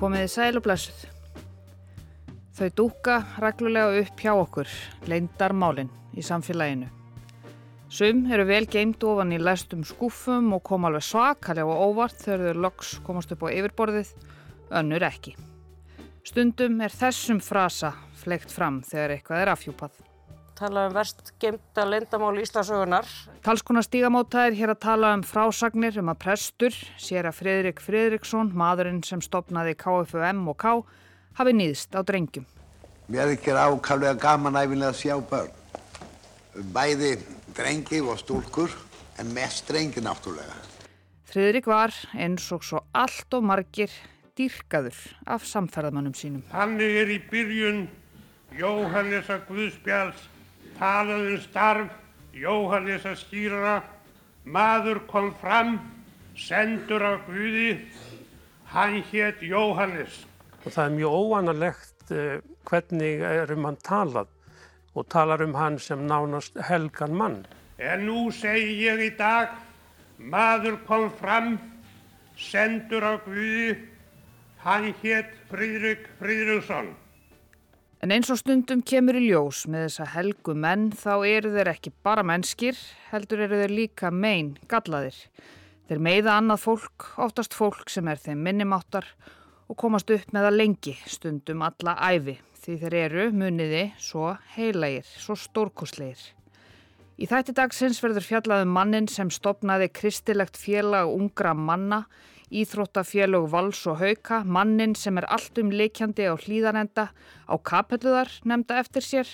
Komiði sæl og blessuð. Þau dúka reglulega upp hjá okkur, leindar málinn í samfélaginu. Sum eru vel geimt ofan í læstum skúfum og kom alveg svakalega og óvart þegar þau loks komast upp á yfirborðið, önnur ekki. Stundum er þessum frasa fleikt fram þegar eitthvað er afhjúpað. Tala um verst gemta lendamál Íslasögunar. Talskona stígamóta er hér að tala um frásagnir um að prestur, sér að Fridrik Fridriksson, maðurinn sem stopnaði KFUM og K, hafi nýðst á drengjum. Mér er ákvæmlega gaman æfinlega að sjá börn. Bæði drengi og stúlkur, en mest drengi náttúrulega. Fridrik var eins og svo allt og margir dýrkaður af samferðamannum sínum. Þannig er í byrjun Jóhannesa Guðspjáls talaðum starf Jóhannesa skýrara. Maður kom fram sendur af Guði. Hann hétt Jóhannes. Og það er mjög óanalegt uh, hvernig er um hann talað og talar um hann sem nánast helgan mann. En nú segi ég í dag maður kom fram sendur af Guði. Hann hétt Fríðrik Fríðriksson. En eins og stundum kemur í ljós með þessa helgu menn þá eru þeir ekki bara mennskir, heldur eru þeir líka mein gallaðir. Þeir meiða annað fólk, oftast fólk sem er þeim minnumáttar og komast upp með það lengi stundum alla æfi því þeir eru muniði svo heilægir, svo stórkosleir. Í þætti dagsins verður fjallaðum mannin sem stopnaði kristilegt félag ungra manna Íþróttafélög Vals og Hauka, mannin sem er alltum leikjandi á hlýðanenda, á kapelluðar nefnda eftir sér,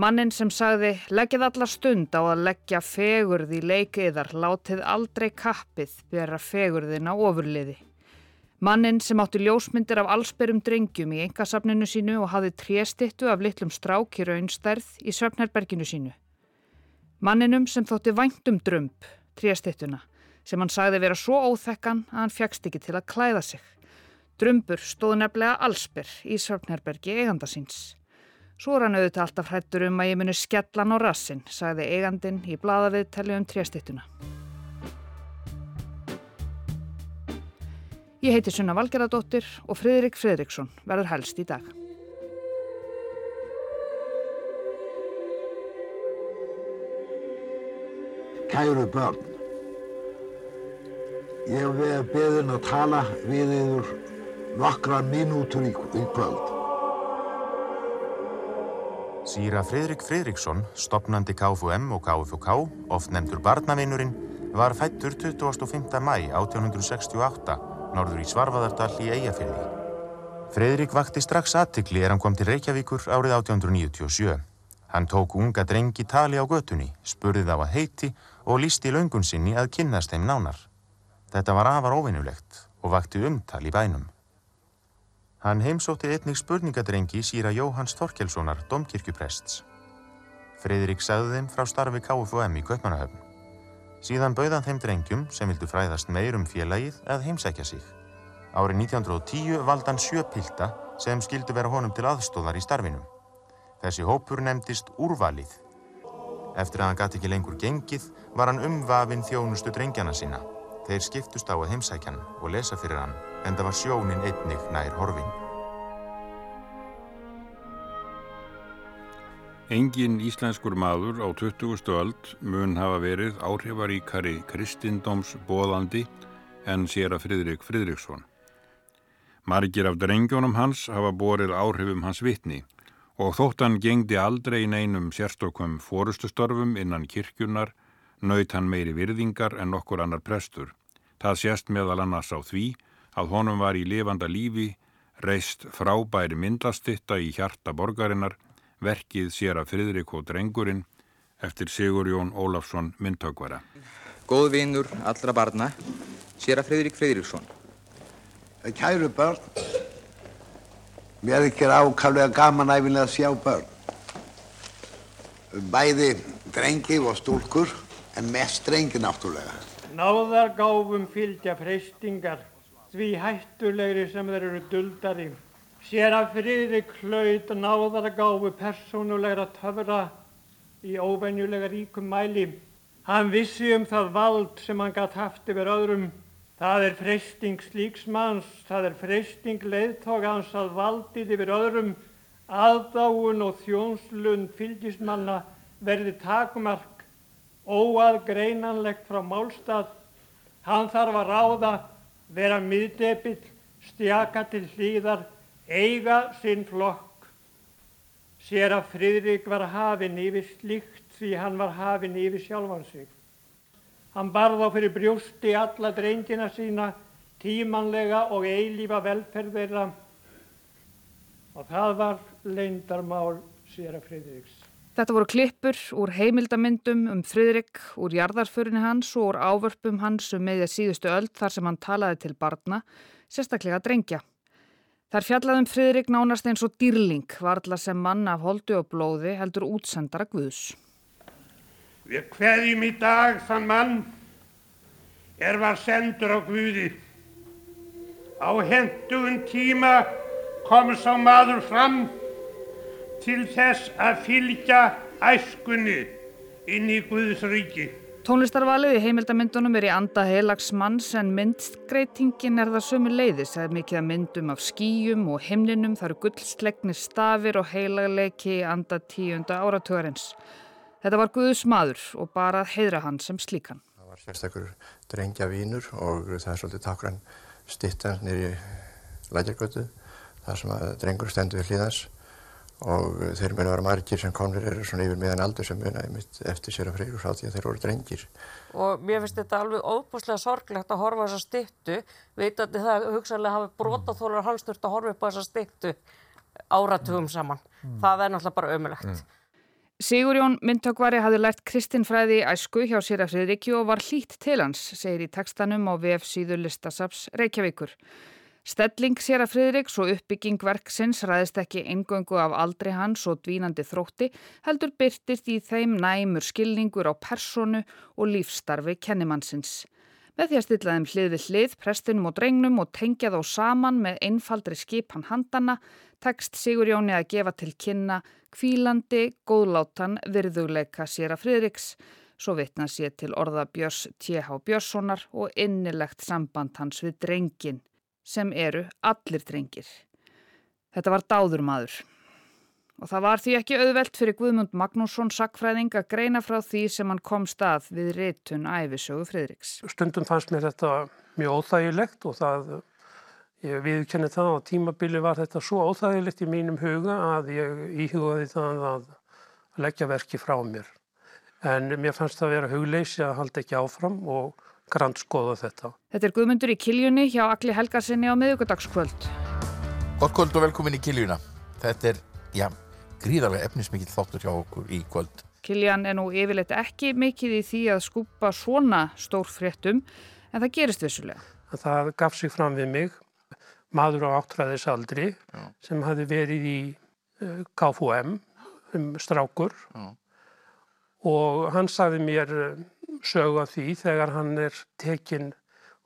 mannin sem sagði leggið allar stund á að leggja fegurð í leikiðar, látið aldrei kappið bera fegurðin á ofurliði. Mannin sem átti ljósmyndir af allsperum drengjum í engasafninu sínu og hafði tréstittu af litlum strák í raunstærð í söfnherberginu sínu. Manninum sem þótti væntum drömp, tréstittuna sem hann sagði vera svo óþekkan að hann fjagst ekki til að klæða sig. Drumbur stóð nefnilega allsbyr í Svörnherbergi eiganda síns. Svo er hann auðvitað alltaf hrættur um að ég muni skellan á rassin, sagði eigandin í bladaviðtali um tréstittuna. Ég heiti Sunna Valgeradóttir og Fridrik Fridriksson verður helst í dag. Kæru börn Ég hef verið beðin að tala við yfir nokkra mínútur í, í kvöld. Sýra Fridrik Fridriksson, stopnandi KFUM og KFUK, oft nefndur barnavinnurinn, var fættur 25. mæ 1868, norður í Svarfaðardal í Eyjafjörði. Fridrik vakti strax aðtikli er hann kom til Reykjavíkur árið 1897. Hann tók unga drengi tali á götunni, spurði þá að heiti og lísti laungun sinni að kynnast þeim nánar. Þetta var afar óvinnulegt og vakti umtal í bænum. Hann heimsótti einnig spurningadrengi síra Jóhanns Þorkelssonar, domkirkjuprests. Fridrik sagði þeim frá starfi KFUM í Kaupmannahöfn. Síðan bauðan þeim drengjum sem vildu fræðast meir um félagið að heimsækja sig. Árið 1910 valdi hann sjö pilda sem skildu vera honum til aðstóðar í starfinum. Þessi hópur nefndist Úrvalið. Eftir að hann gæti ekki lengur gengið var hann umvafinn þjónustu drengjana sína. Þeir skiptust á að heimsækjan og lesa fyrir hann en það var sjónin einnig nær horfin. Engin íslenskur maður á 20. öld mun hafa verið áhrifaríkari kristindóms bóðandi en sér að Fridrik Fridriksson. Margir af drengjónum hans hafa borið áhrifum hans vitni og þótt hann gengdi aldrei neinum sérstökum fórustustörfum innan kirkjunar naut hann meiri virðingar en okkur annar prestur. Það sést meðal annars á því að honum var í lifanda lífi reist frábæri myndlastitta í hjarta borgarinnar, verkið sér að Fridrik og drengurinn eftir Sigurjón Ólafsson myndtökvara. Góð vinnur allra barna, sér að Fridrik Fridriksson. Kæru börn, mér ekki er ákvæmlega gaman æfinlega að sjá börn. Bæði drengi og stúlkur en mest drengi náttúrulega. Náðargáfum fylgja freystingar, því hættulegri sem þeir eru duldari. Sér að friðrik hlaut náðargáfu persónulegra töfra í óvenjulega ríkum mæli. Hann vissi um það vald sem hann gætt haft yfir öðrum Það er freysting slíksmanns, það er freysting leiðtógans að valdið yfir öðrum aðdáun og þjónslun fylgismanna verði takmark óaðgreinanlegt frá málstað. Hann þarf að ráða, vera miðdepill, stjaka til hlýðar, eiga sinn flokk. Sér að Fridrik var hafinn yfir slíkt því hann var hafinn yfir sjálfan sig. Hann barð á fyrir brjósti alla drengina sína, tímanlega og eilífa velferð þeirra og það var leindarmál sér að Fridriks. Þetta voru klippur úr heimildamindum um Fridrik, úr jarðarförinni hans og úr ávörpum hans um meðja síðustu öll þar sem hann talaði til barna, sérstaklega drengja. Þar fjallaðum Fridrik nánast eins og dýrling, varðla sem mann af holdu og blóði heldur útsendara Guðs. Við hverjum í dag þann mann er var sendur á Guði. Á hendugun tíma kom sá maður fram til þess að fylgja æskunni inn í Guðs ríki. Tónlistarvalið í heimildamindunum er í anda heilags manns en myndgreitingin er það sömu leiðis. Það er mikið að myndum af skýjum og himninum, það eru gullslegnir stafir og heilagleiki í anda tíunda áratugarins. Þetta var Guðs maður og bara heidra hann sem slíkan. Það var sérstakur drengja vínur og það er svolítið takran stittan nýri lækjargötu þar sem að drengur stendur við hlýðans og þeir muni að vera margir sem komnir eru svona yfir meðan aldur sem muni eftir sér að freyru sátt því að þeir voru drengir. Og mér finnst þetta alveg óbúslega sorglegt að horfa þessa stittu, veitandi það hugsanlega hafi brotaþólar hans þurft að horfa upp á þessa stittu áratugum saman. Mm. Það er náttúrulega bara ömulegt. Mm. Sigurjón myndtökvari hafði lært kristinfræði æsku hjá sér af Friðriki og var hlýtt til hans, segir í tekstanum á VF síður listasaps Reykjavíkur. Stelling sér af Friðriks og uppbygging verksins ræðist ekki eingöngu af aldri hans og dvínandi þrótti, heldur byrtist í þeim næmur skilningur á personu og lífstarfi kennimannsins. Með því að stilla þeim hlið við hlið, prestinum og drengnum og tengja þá saman með einfaldri skipan handana, tekst Sigurjóni að gefa til kynna kvílandi, góðlátan virðuleika sér að Friðriks, svo vitna sér til orða Björns T.H. Björnssonar og innilegt samband hans við drengin, sem eru allir drengir. Þetta var dáður maður. Og það var því ekki auðvelt fyrir Guðmund Magnússon sakfræðing að greina frá því sem hann kom stað við réttun æfisögu Friðriks. Stundum fannst mér þetta mjög óþægilegt og það Ég viðkenni það á tímabili var þetta svo óþægilegt í mínum huga að ég íhugaði það að leggja verki frá mér. En mér fannst það að vera hugleysi að halda ekki áfram og grann skoða þetta. Þetta er Guðmundur í Kiljunni hjá Akli Helgarsinni á miðugardagskvöld. Gott kvöld og velkomin í Kiljuna. Þetta er, já, gríðarlega efnismikill þáttur hjá okkur í kvöld. Kiljan er nú yfirleitt ekki mikið í því að skúpa svona stór fréttum en það gerist vissulega. Það gaf sig fram við mig maður á áttræðisaldri Já. sem hafi verið í eh, KFUM um strákur Já. og hann sagði mér uh, sögu af því þegar hann er tekinn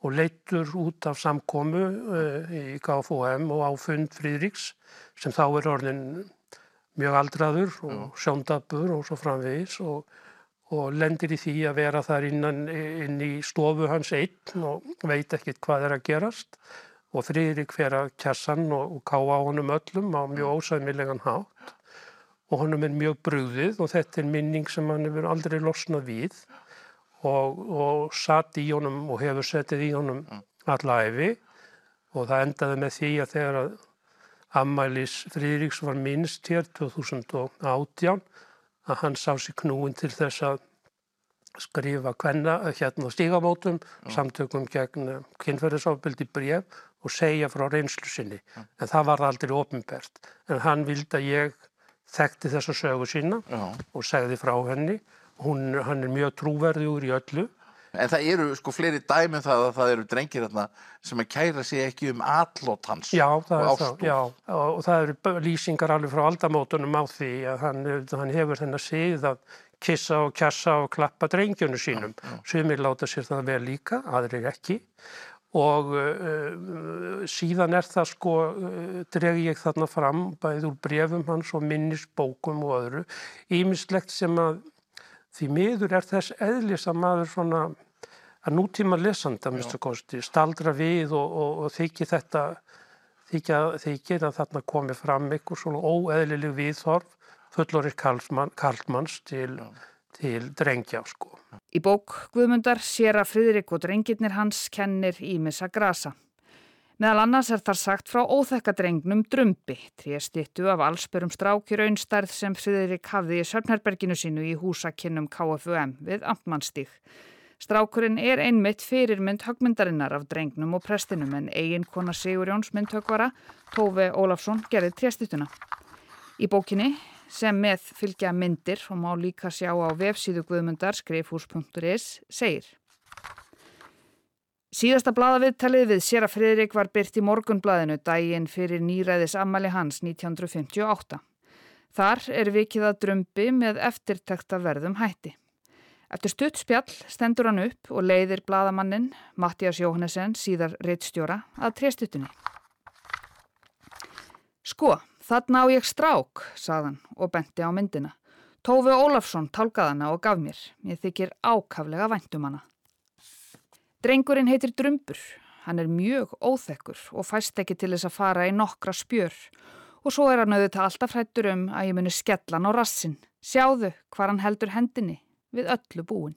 og leittur út af samkomu uh, í KFUM og á fund Fríðriks sem þá er orðin mjög aldraður og sjóndabur og svo framvegis og, og lendir í því að vera þar innan, inn í stofu hans einn og veit ekkert hvað er að gerast. Og Friðrik fer að kjassan og, og ká á honum öllum á mjög ósæmilegan hátt. Og honum er mjög brúðið og þetta er minning sem hann hefur aldrei losnað við og, og satt í honum og hefur settið í honum allæfi og það endaði með því að þegar að Ammælis Friðriks var minnst hér 2018 að hann sá sér knúin til þess að skrifa hvenna hérna stígamótum, samtökum gegn kynferðisofbildi bref og segja frá reynslu sinni. Ja. En það var aldrei ofinbært. En hann vildi að ég þekkti þessa sögu sína Já. og segði frá henni. Hún, hann er mjög trúverðiður í öllu. En það eru sko fleiri dæmið um það að það eru drengir þarna sem að kæra sig ekki um allot hans já, og ástúr. Já, og það eru lýsingar alveg frá aldamótunum á því að hann, hann hefur þennan síð að kissa og kjassa og klappa drengjunu sínum. Sumir láta sér það vel líka, aðrir ekki og uh, síðan er það sko, uh, dreg ég þarna fram bæðið úr brefum hans og minnisbókum og öðru, ímislegt sem að því miður er þess eðlis að maður svona að nútíma lesanda, að kosti, staldra við og, og, og þykir þetta, þykir, þykir að þarna komi fram einhver svona óeðlileg viðþorf fullorir Karlmanns til, til drengja, sko. Í bók Guðmundar sér að Fridrik og drengirnir hans kennir Ímissa grasa. Meðal annars er þar sagt frá óþekkadrengnum Drömbi, tríastittu af allsbörum strákir aunstarð sem Fridrik hafði í Sörnherberginu sínu í húsakinnum KFUM við Amtmannstík. Strákurinn er einmitt fyrirmynd högmyndarinnar af drengnum og prestinum en eigin kona Sigur Jóns myndhögvara, Tófi Ólafsson, gerði tríastittuna. Í bókinni sem með fylgja myndir og má líka sjá á vefsíðu Guðmundar skrifhús.is segir. Síðasta bladaviðtalið við Sera Fridrik var byrt í morgunbladinu dægin fyrir nýræðis ammali hans 1958. Þar er vikið að drömbi með eftirtekta verðum hætti. Eftir stutt spjall stendur hann upp og leiðir bladamannin Mattias Jóhannesen síðar reittstjóra að trestutunni. Sko, Þarna á ég strák, saðan og benti á myndina. Tófi Ólafsson tálkaðana og gaf mér. Ég þykir ákaflega væntum hana. Drengurinn heitir Drumbur. Hann er mjög óþekkur og fæst ekki til þess að fara í nokkra spjör. Og svo er hann auðvitað alltaf hrættur um að ég muni skellan á rassin. Sjáðu hvar hann heldur hendinni við öllu búin.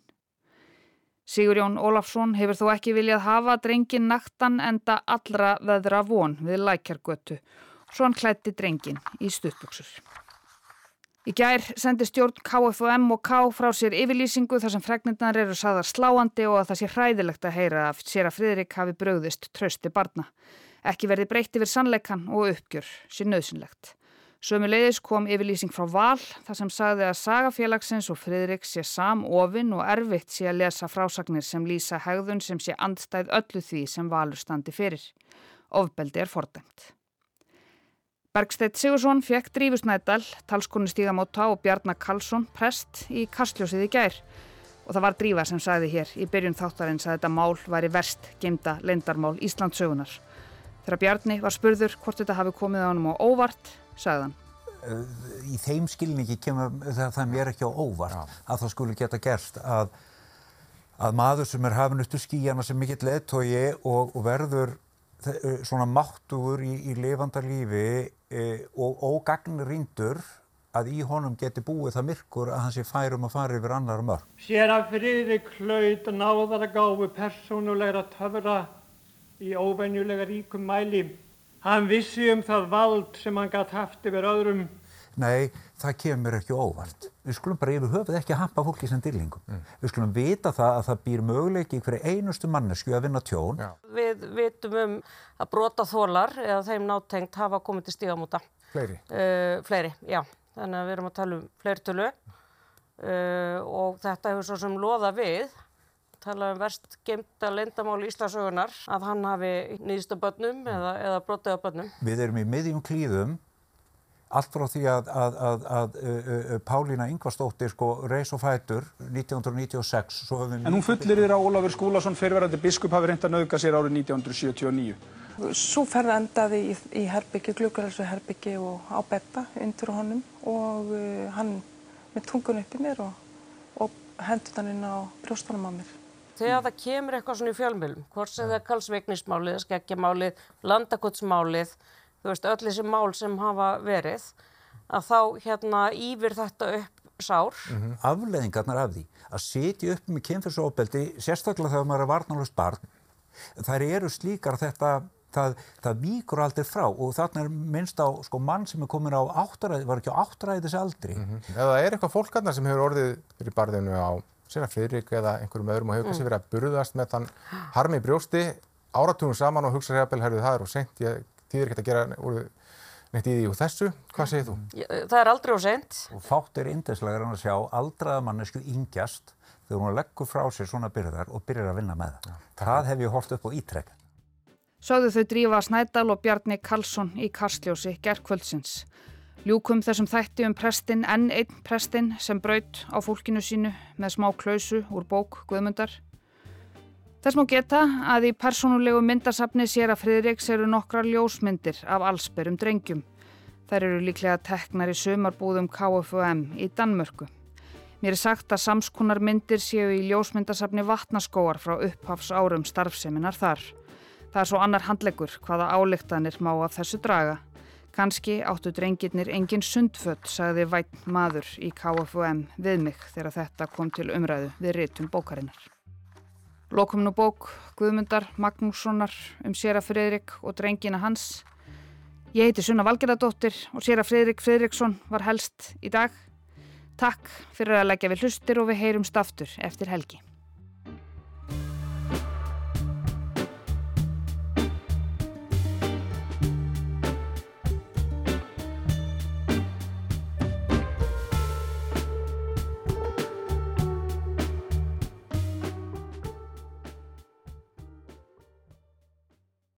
Sigurjón Ólafsson hefur þó ekki viljað hafa drengin naktan enda allra veðra von við lækjargötu svo hann klætti drengin í stuttbuksur. Í gær sendi stjórn KFM og K frá sér yfirlýsingu þar sem fregnirnar eru saðar sláandi og að það sé hræðilegt að heyra að sér að Fridrik hafi bröðist trösti barna. Ekki verði breytt yfir sannleikan og uppgjör sér nöðsynlegt. Sömuleiðis kom yfirlýsing frá Val þar sem sagði að sagafélagsins og Fridrik sé samofinn og erfitt sé að lesa frásagnir sem lýsa hegðun sem sé andstæð öllu því sem Valur standi fyrir. Ofbeldi er fordæmt. Bergsteit Sigursson fekk Drífusnædal, talskonu Stígamóta og Bjarnar Karlsson prest í Kastljósið í gær og það var Drífa sem sagði hér í byrjun þáttarins að þetta mál væri verst gemda lendarmál Íslandsögunar. Þegar Bjarni var spurður hvort þetta hafi komið á hann á óvart, sagði hann. Í þeim skilningi kemur það, það mér ekki á óvart Já. að það skulle geta gerst að, að maður sem er hafinn upp til skíjana sem mikill leðtogi og, og verður svona máttugur í, í lifanda lífi e, og ógagnir rindur að í honum geti búið það myrkur að hans er færum að fara yfir annar mörg. Sér að Friðrik hlaut náðar að gáfu persónulegra töfra í óvenjulega ríkum mæli. Hann vissi um það vald sem hann gætt haft yfir öðrum. Nei, það kemur ekki óvart. Við skulum bara yfir höfuð ekki að hampa fólki sem dillingum. Mm. Við skulum vita það að það býr möguleiki í hverju einustu mannesku að vinna tjón. Já. Við vitum um að brota þólar eða þeim nátengt hafa komið til stígamúta. Fleiri? Uh, fleiri, já. Þannig að við erum að tala um fleirtölu uh, og þetta hefur svo sem loða við tala um verst gemta leindamáli Íslasögunar að hann hafi nýðist á börnum eða, eða brotið á börnum. Við erum í miðjum klíðum allt frá því að, að, að, að uh, Pálína Yngvarstóttir sko reys og fætur 1996 En hún fullir þér að Ólafur Skúlason fyrirverandi biskup hafi reynd að nauðga sér árið 1979 Svo ferða endaði í, í herbyggi, glukkarhelsu herbyggi og á betta undir honum og uh, hann með tungun upp í mér og, og hendur hann inn á brjóstunum á mér. Þegar það kemur eitthvað svona í fjölmjölum, hvort sem það er kalsveiknismálið, skeggjamálið, landakotsmálið þú veist, öll þessi mál sem hafa verið, að þá hérnaýfir þetta upp sár. Mm -hmm. Afleðingarnar af því að setja upp með kynfyrsóbeldi, sérstaklega þegar maður er varnalust barn, þær eru slíkar þetta, það, það víkur aldrei frá og þarna er minnst á sko, mann sem er komin á áttaræði, var ekki á áttaræðis aldri. Mm -hmm. Eða er eitthvað fólkarna sem hefur orðið fyrir barðinu á Sina Fridrik eða einhverjum öðrum og hefur kannski mm. verið að burðast með þann harmi brjósti áratugum saman og hugsa að það er og sent, ég þýðir ekki að gera úr neitt í því úr þessu. Hvað segir þú? Það er aldrei og sent. Og fátt er indeslegar en að sjá aldraða mannesku yngjast þegar hún leggur frá sér svona byrðar og byrjar að vinna með það. Já, það hef ég hórt upp á ítrekk. Sáðu þau drífa Snædal og Bjarni Karlsson í Karsljósi gerðkvöldsins. Ljúkum þessum þætti um prestin enn einn prestin sem braut á fólkinu sínu með smá klausu úr bók Guðmundar. Þess má geta að í persónulegu myndasafni sér að Friðriks eru nokkra ljósmyndir af allsberum drengjum. Þær eru líklega teknar í sömarbúðum KFUM í Danmörku. Mér er sagt að samskonar myndir séu í ljósmyndasafni vatnaskóar frá upphafs árum starfseminar þar. Það er svo annar handleggur hvaða álíktanir má af þessu draga. Kanski áttu drengirnir engin sundfött, sagði vætt maður í KFUM við mig þegar þetta kom til umræðu við réttum bókarinnar. Lokum nú bók Guðmundar Magnússonar um Sera Fredrik og drengina hans. Ég heiti Sunna Valgerðardóttir og Sera Fredrik Fredriksson var helst í dag. Takk fyrir að leggja við hlustir og við heyrumst aftur eftir helgi.